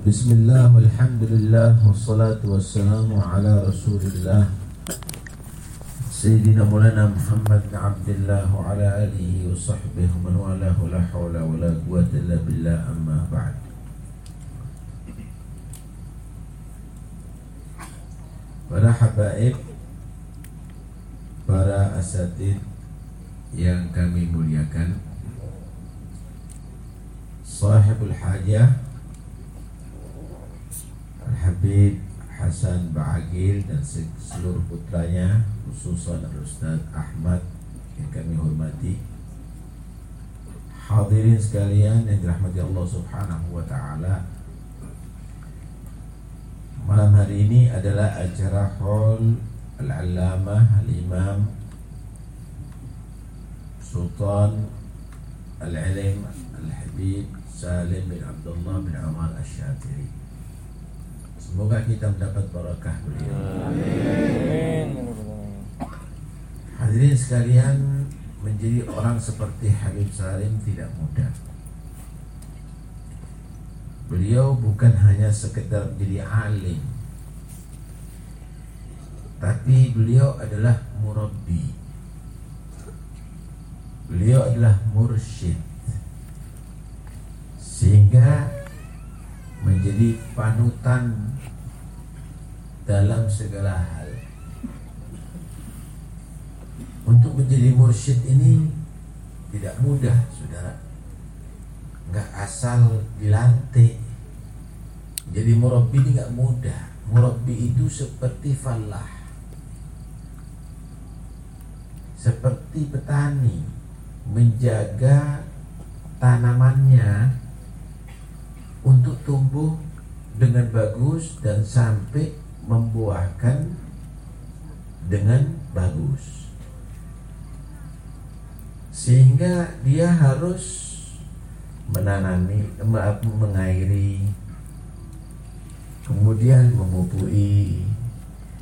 بسم الله والحمد لله والصلاة والسلام على رسول الله. سيدنا مولانا محمد بن عبد الله وعلى آله وصحبه ومن والاه لا حول ولا قوة إلا بالله أما بعد. Para habaib Para asatid Yang kami muliakan Sahibul hajah Al-Habib Hasan Ba'agil dan seluruh putranya khususan Al-Ustaz Ahmad yang kami hormati Hadirin sekalian yang dirahmati Allah Subhanahu wa taala. Malam hari ini adalah acara Hall Al-Allamah Al-Imam Sultan Al-Alim Al-Habib Salim bin Abdullah bin Amal Ash-Shatiri Semoga kita mendapat barakah beliau. Amin. Hadirin sekalian, menjadi orang seperti Habib Salim tidak mudah. Beliau bukan hanya sekedar jadi alim, tapi beliau adalah murabbi. Beliau adalah mursyid. Sehingga menjadi panutan dalam segala hal. Untuk menjadi mursyid ini tidak mudah, saudara. Nggak asal dilantik. Jadi murabbi ini nggak mudah. Murabbi itu seperti falah. Seperti petani menjaga tanamannya untuk tumbuh dengan bagus dan sampai membuahkan dengan bagus. Sehingga dia harus menanami mengairi kemudian memupui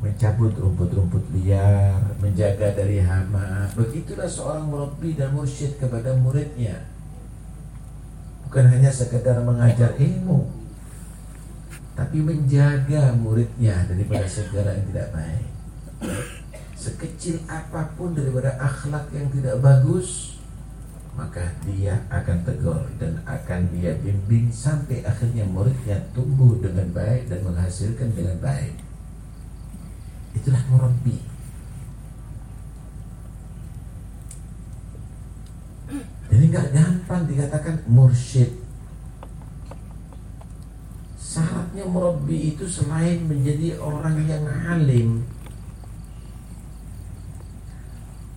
mencabut rumput-rumput liar menjaga dari hama. Begitulah seorang murabbi dan mursyid kepada muridnya bukan hanya sekedar mengajar ilmu tapi menjaga muridnya daripada segala yang tidak baik. Sekecil apa pun daripada akhlak yang tidak bagus, maka dia akan tegur dan akan dia bimbing sampai akhirnya muridnya tumbuh dengan baik dan menghasilkan dengan baik. Itulah murabbi. Jadi nggak gampang depan dikatakan mursyid? Syaratnya murabbi itu selain menjadi orang yang alim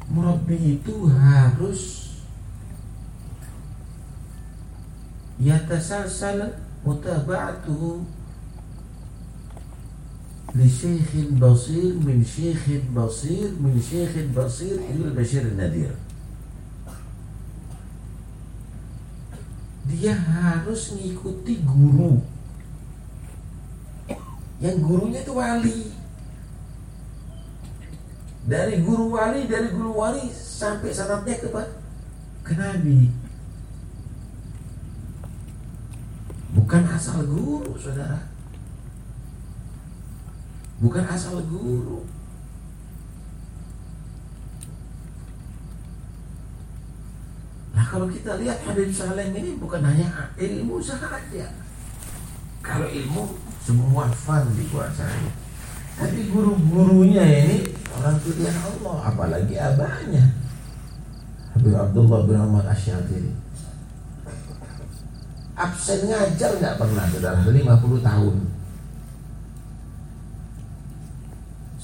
Murabbi itu harus Yatasasal mutaba'atuhu Li syekhin basir min syekhin basir min syekhin basir ilal bashir nadir dia harus mengikuti guru. Yang gurunya itu wali. Dari guru wali dari guru wali sampai sanatnya ke ke nabi bukan asal guru saudara. Bukan asal guru Nah kalau kita lihat Habib Saleh ini bukan hanya ilmu saja Kalau ilmu semua fan dikuasai tapi guru-gurunya ini orang pilihan Allah apalagi abahnya. Habib Abdullah bin Ahmad Asyadiri absen ngajar nggak pernah saudara 50 tahun.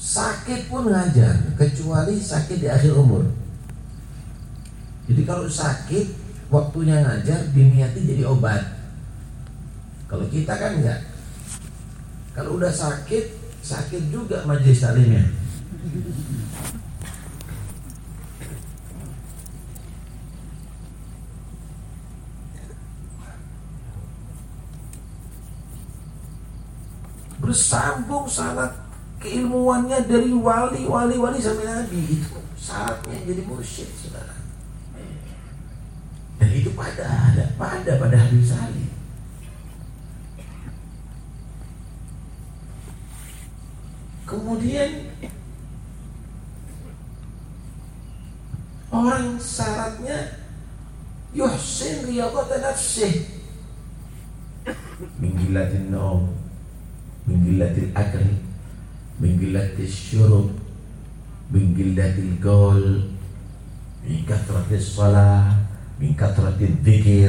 Sakit pun ngajar kecuali sakit di akhir umur jadi kalau sakit waktunya ngajar diniati jadi obat kalau kita kan enggak kalau udah sakit, sakit juga majelis taklimnya. Bersambung sangat keilmuannya dari wali, wali, wali sampai nabi itu saatnya jadi mursyid, saudara. Dan itu pada ada pada pada Habib Salim. Kemudian orang syaratnya yuhsin riyadata nafsih min gillatin naum min gillatil akal min gillatil syurub min gillatil gaul min kathratis salat min kathratil dzikir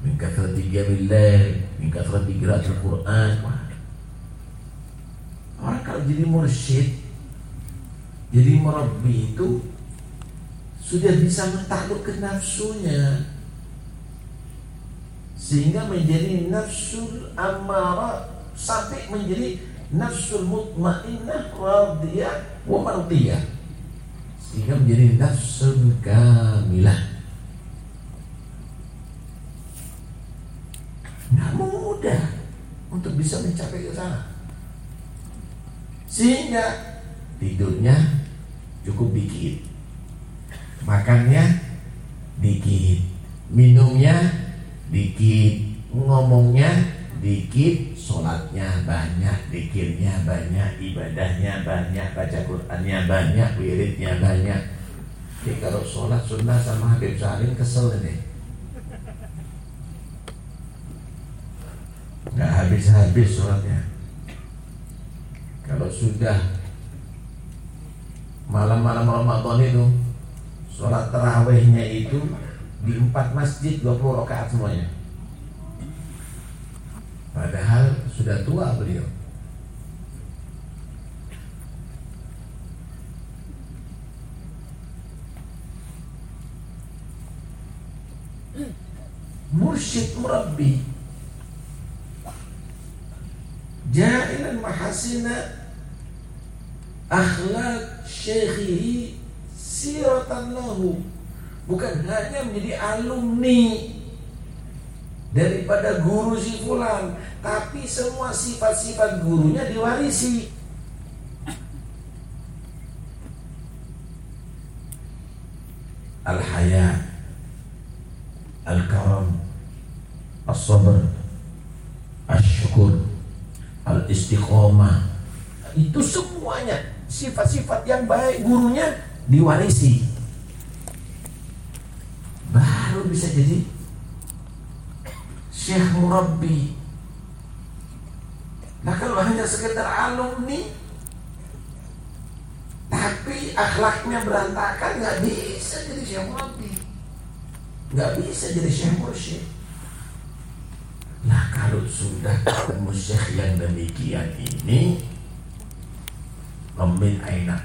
min kathratil qiyamil lail min kathratil qiraatil Quran. Orang kalau jadi mursyid Jadi murabbi itu Sudah bisa mentaklukkan nafsunya. Sehingga menjadi nafsul amarah Sampai menjadi nafsul mutmainnah radiyah wa mardiyah. Sehingga menjadi nafsul kamilah mudah untuk bisa mencapai ke sana. Sehingga tidurnya cukup dikit. Makannya dikit. Minumnya dikit. Ngomongnya dikit. Sholatnya banyak. Dikirnya banyak. Ibadahnya banyak. Baca Qurannya banyak. Wiridnya banyak. Jadi kalau sholat sunnah sama Habib Salim kesel ini Gak habis-habis sholatnya. Kalau sudah malam-malam Ramadan itu sholat terawihnya itu di empat masjid 20 rakaat semuanya. Padahal sudah tua beliau. Mursyid murabbi ja'ilan mahasina akhlak syekhihi siratan lahu. Bukan hanya menjadi alumni daripada guru si fulan tapi semua sifat-sifat gurunya diwarisi. Al-haya al-karam as-sabr al-syukur al-istiqomah. Itu semuanya sifat-sifat yang baik gurunya diwarisi. Baru bisa jadi syekh murabbi. Nah kalau hanya sekedar alumni tapi akhlaknya berantakan nggak bisa jadi syekh murabbi. Nggak bisa jadi syekh mursyid nah kalau sudah ketemu syekh yang demikian ini Rombin aina.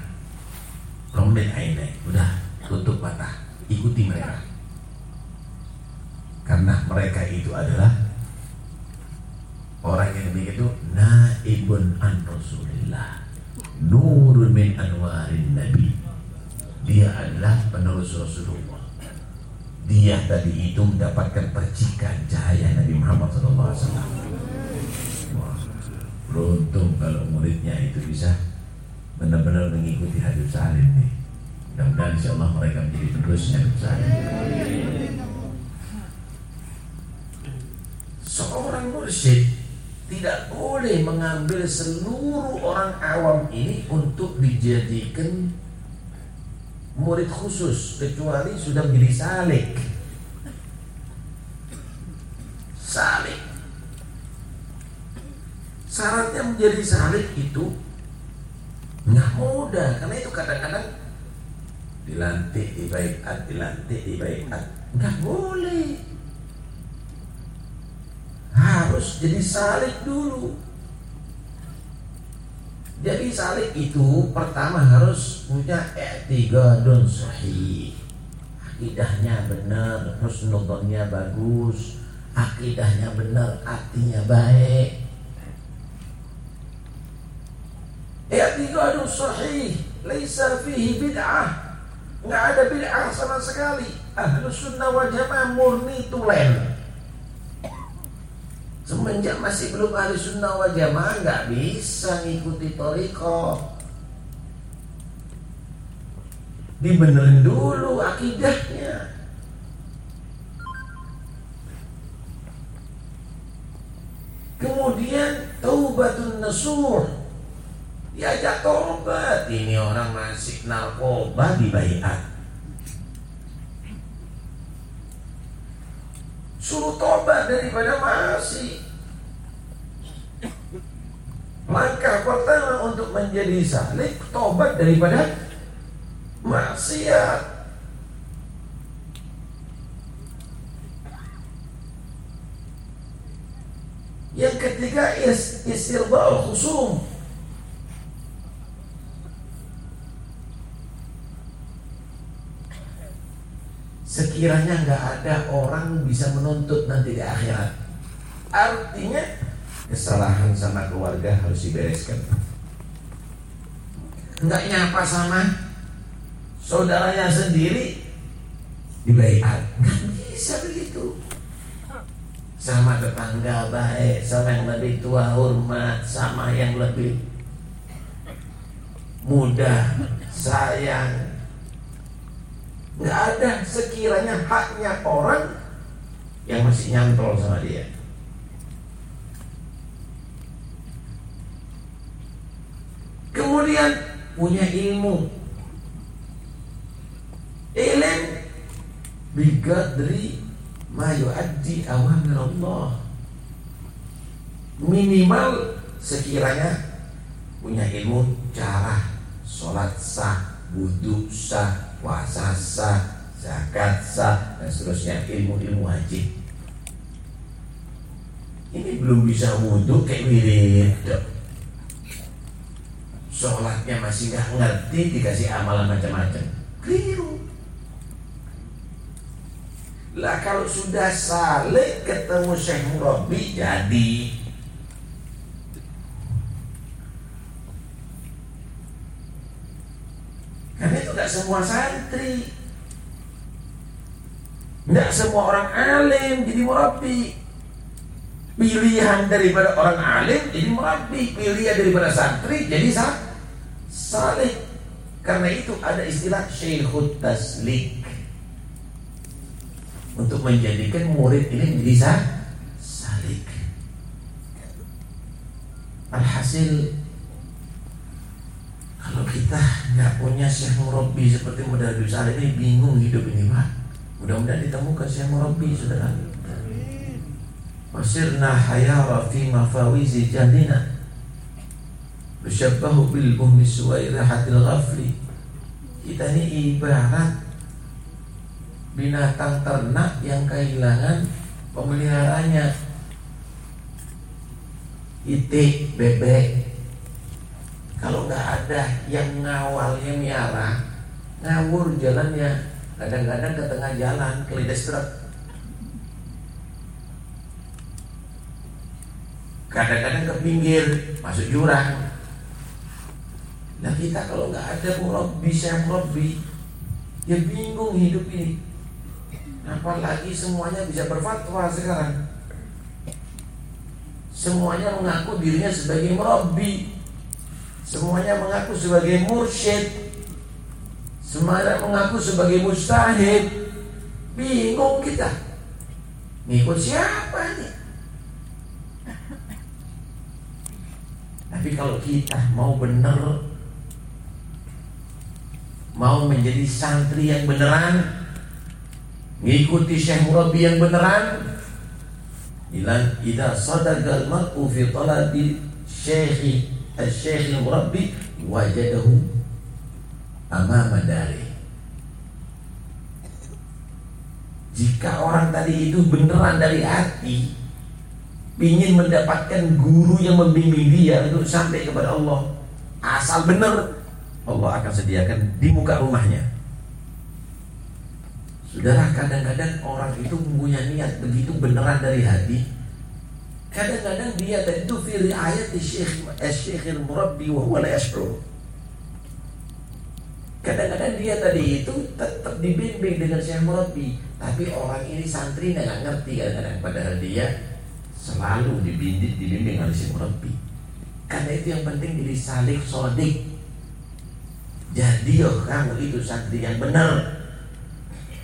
Rombin aina. Udah tutup mata. Ikuti mereka. Karena mereka itu adalah Orang yang demikian itu Naibun an Rasulillah. Nurun min anwarin Nabi. Dia adalah penerus Rasulullah Dia tadi itu mendapatkan percikan cahaya Nabi Muhammad SAW Beruntung kalau muridnya itu bisa benar-benar mengikuti Habib Salim nih. Mudah-mudahan insya Allah mereka menjadi penerusnya Salim. Seorang mursyid tidak boleh mengambil seluruh orang awam ini untuk dijadikan murid khusus kecuali sudah menjadi salik. Salik. Syaratnya menjadi salik itu Nggak mudah karena itu kadang-kadang dilantik di baikat, dilantik di baikat. Nggak boleh. Harus jadi salik dulu. Jadi salik itu pertama harus punya i'tiqadun sahih. Akidahnya benar, husnudonnya bagus, akidahnya benar, artinya baik. I'tiqadun sahih Laisa fihi bid'ah Nggak ada bid'ah sama sekali Ahlu sunnah wal jamaah murni tulen Semenjak masih belum ahli sunnah wal jamaah nggak bisa ngikuti toriko. Dibenerin dulu akidahnya. Kemudian taubatun nasuh diajak tobat ini orang masih narkoba di bayat. Suruh tobat daripada masih maka pertama untuk menjadi salik tobat daripada maksiat yang ketiga is istirbal khusum sekiranya nggak ada orang bisa menuntut nanti di akhirat. Artinya kesalahan sama keluarga harus dibereskan. Nggak nyapa sama saudaranya sendiri dibaiat. Nggak bisa begitu. Sama tetangga baik, sama yang lebih tua hormat, sama yang lebih muda sayang, nggak ada sekiranya haknya orang yang masih nyantol sama dia. Kemudian punya ilmu. Ilm bigadri ma yuaddi awamir Allah. Minimal sekiranya punya ilmu cara sholat sah, wudhu sah, puasa sah, zakat sah, dan seterusnya ilmu-ilmu wajib. Ini belum bisa wudhu kayak wirid. Sholatnya masih nggak ngerti dikasih amalan macam-macam. Keliru. Lah kalau sudah saleh ketemu Syekh Murabi jadi. Karena itu tidak semua santri. Tidak semua orang alim jadi murabi. Pilihan daripada orang alim jadi murabi. Pilihan daripada santri jadi sah salih. Karena itu ada istilah syekhut taslik. Untuk menjadikan murid ini menjadi salik. Alhasil kalau kita nggak punya Syekh Murabi seperti modal Salim ini bingung hidup ini Pak. Mudah-mudahan ditemukan Syekh Murabi saudara. Wasirna hayara fi mafawizi jannina Besyabbahu bil bumi suwairahatil ghafli Kita ini ibarat Binatang ternak yang kehilangan pemeliharanya Itik, bebek, kalau nggak ada yang ngawalnya miara, ngawur jalannya. Kadang-kadang ke tengah jalan, ke truk. Kadang-kadang ke pinggir, masuk jurang. Nah kita kalau nggak ada murabbi, saya murabbi, ya bingung hidup ini. Apalagi semuanya bisa berfatwa sekarang. Semuanya mengaku dirinya sebagai murabbi. Semuanya mengaku sebagai mursyid Semuanya mengaku sebagai mustahid Bingung kita Ngikut siapa ini Tapi kalau kita mau benar Mau menjadi santri yang beneran Ngikuti Syekh Murabi yang beneran. Ilan ida sadagal mar'u fi talabi syekhi Al-Syekh wajadahu amama dari. Jika orang tadi itu beneran dari hati ingin mendapatkan guru yang membimbing dia untuk sampai kepada Allah Asal benar Allah akan sediakan di muka rumahnya Saudara kadang-kadang orang itu punya niat begitu beneran dari hati Kadang-kadang dia tadi itu fi riayat syekh syekh murabbi wa huwa la. Kadang-kadang dia tadi itu tetap dibimbing dengan syekh murabbi, tapi orang ini santri nggak ngerti kadang-kadang padahal dia selalu dibimbing dibimbing oleh syekh murabbi. Karena itu yang penting jadi salik sodik. Jadi oh itu santri yang benar.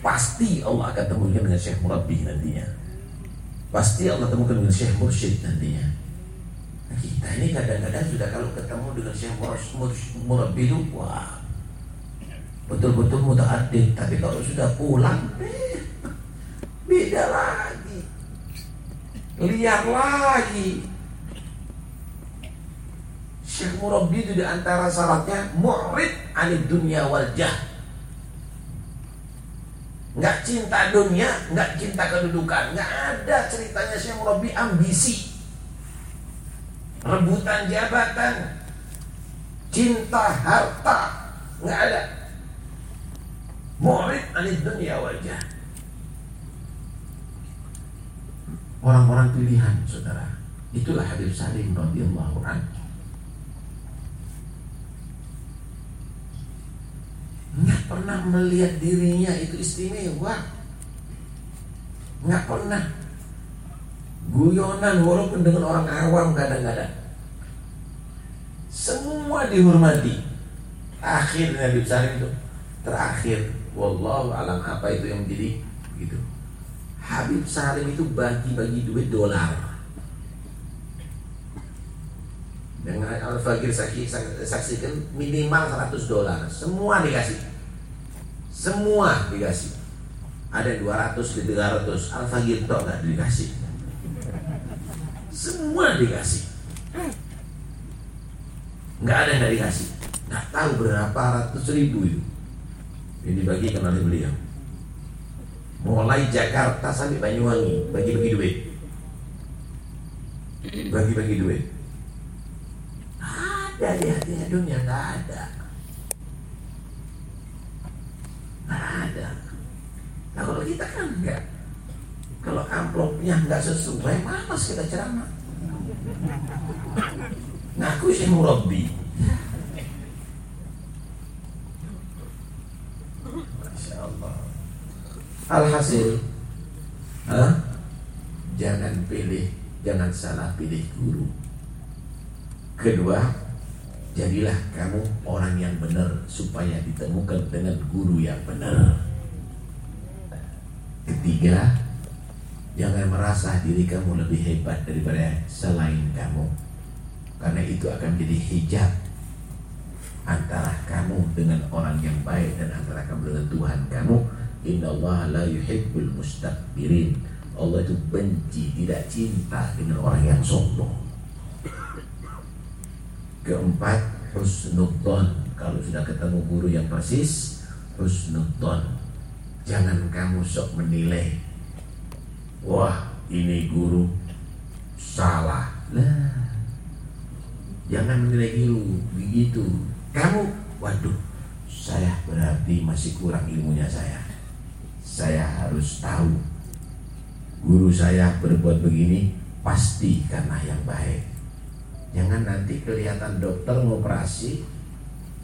Pasti Allah akan temukan dengan syekh murabbi nantinya. Pasti Allah temukan dengan Syekh Mursyid nantinya. Lagi. kita ini kadang-kadang sudah kalau ketemu dengan Syekh Murabbi itu wah betul-betul mudah adil tapi kalau sudah pulang beda lagi liar lagi Syekh Murabbi itu di antara syaratnya murid anid dunia wal jah. Nggak cinta dunia nggak cinta kedudukan. Nggak ada ceritanya Syekh Murabbi ambisi. Rebutan jabatan cinta harta nggak ada. Murid anid dunia wajah orang-orang pilihan saudara. Itulah Habib Salim radhiyallahu anhu nggak pernah melihat dirinya itu istimewa nggak pernah guyonan walaupun dengan orang awam kadang-kadang semua dihormati akhirnya Habib Salim itu terakhir Wallahu alam apa itu yang menjadi gitu. Habib Salim itu bagi-bagi duit dolar. Dengan Al-Fakir saksi, saksikan minimal 100 dolar. Semua dikasih. Semua dikasih. Ada 200 di 300. Al-Fakir itu enggak dikasih. Semua dikasih. Enggak ada yang enggak dikasih. Enggak tahu berapa ratus ribu itu yang dibagikan oleh beliau. Mulai Jakarta sampai Banyuwangi bagi-bagi duit. Bagi-bagi duit. Ada di hatinya dunia nggak ada. Nggak ada. Nah kalau kita kan enggak. Kalau amplopnya nggak sesuai, malas kita ceramah. Ngaku sih murabbi. Alhasil huh? Jangan pilih Jangan salah pilih guru Kedua Jadilah kamu orang yang benar Supaya ditemukan dengan guru yang benar Ketiga Jangan merasa diri kamu lebih hebat daripada selain kamu. Karena itu akan menjadi hijab Antara kamu dengan orang yang baik Dan antara kamu dengan Tuhan kamu. Inna Allah la yuhibbul mustakbirin Allah itu benci, tidak cinta dengan orang yang sombong. Keempat, husnuddon Kalau sudah ketemu guru yang persis Husnuddon Jangan kamu sok menilai Wah, ini guru salah Lah Jangan menilai guru begitu Kamu, waduh Saya berarti masih kurang ilmunya saya saya harus tahu guru saya berbuat begini pasti karena yang baik. Jangan nanti kelihatan dokter ngoperasi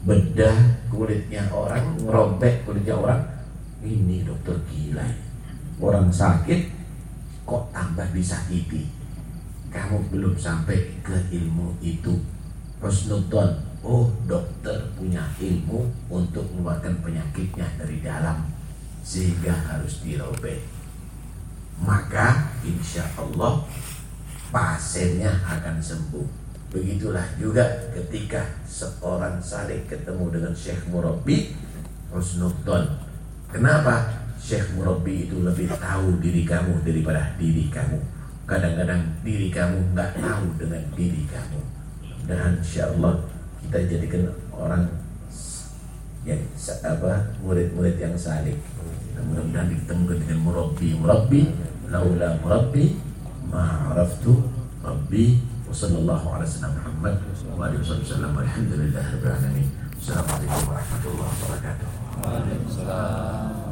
bedah kulitnya orang, ngerobek kulitnya orang. Ini dokter gila. Orang sakit kok tambah disakiti. Kamu belum sampai ke ilmu itu. Husnudon, oh dokter punya ilmu untuk mengeluarkan penyakitnya dari dalam sehingga harus dirobek. Maka insya Allah pasiennya akan sembuh. Begitulah juga ketika seorang saling ketemu dengan Syekh Murabi Husnuddon kenapa Syekh Murabi itu lebih tahu diri kamu daripada diri kamu. Kadang-kadang diri kamu nggak tahu dengan diri kamu. Dan insya Allah kita jadikan orang yang apa murid-murid yang saleh. Mudah-mudahan ditemukan dengan murabbi. Murabbi laula murabbi ma araftu rabbi wa sallallahu ala sayyidina Muhammad wa assalamualaikum warahmatullahi wabarakatuh. Waalaikumsalam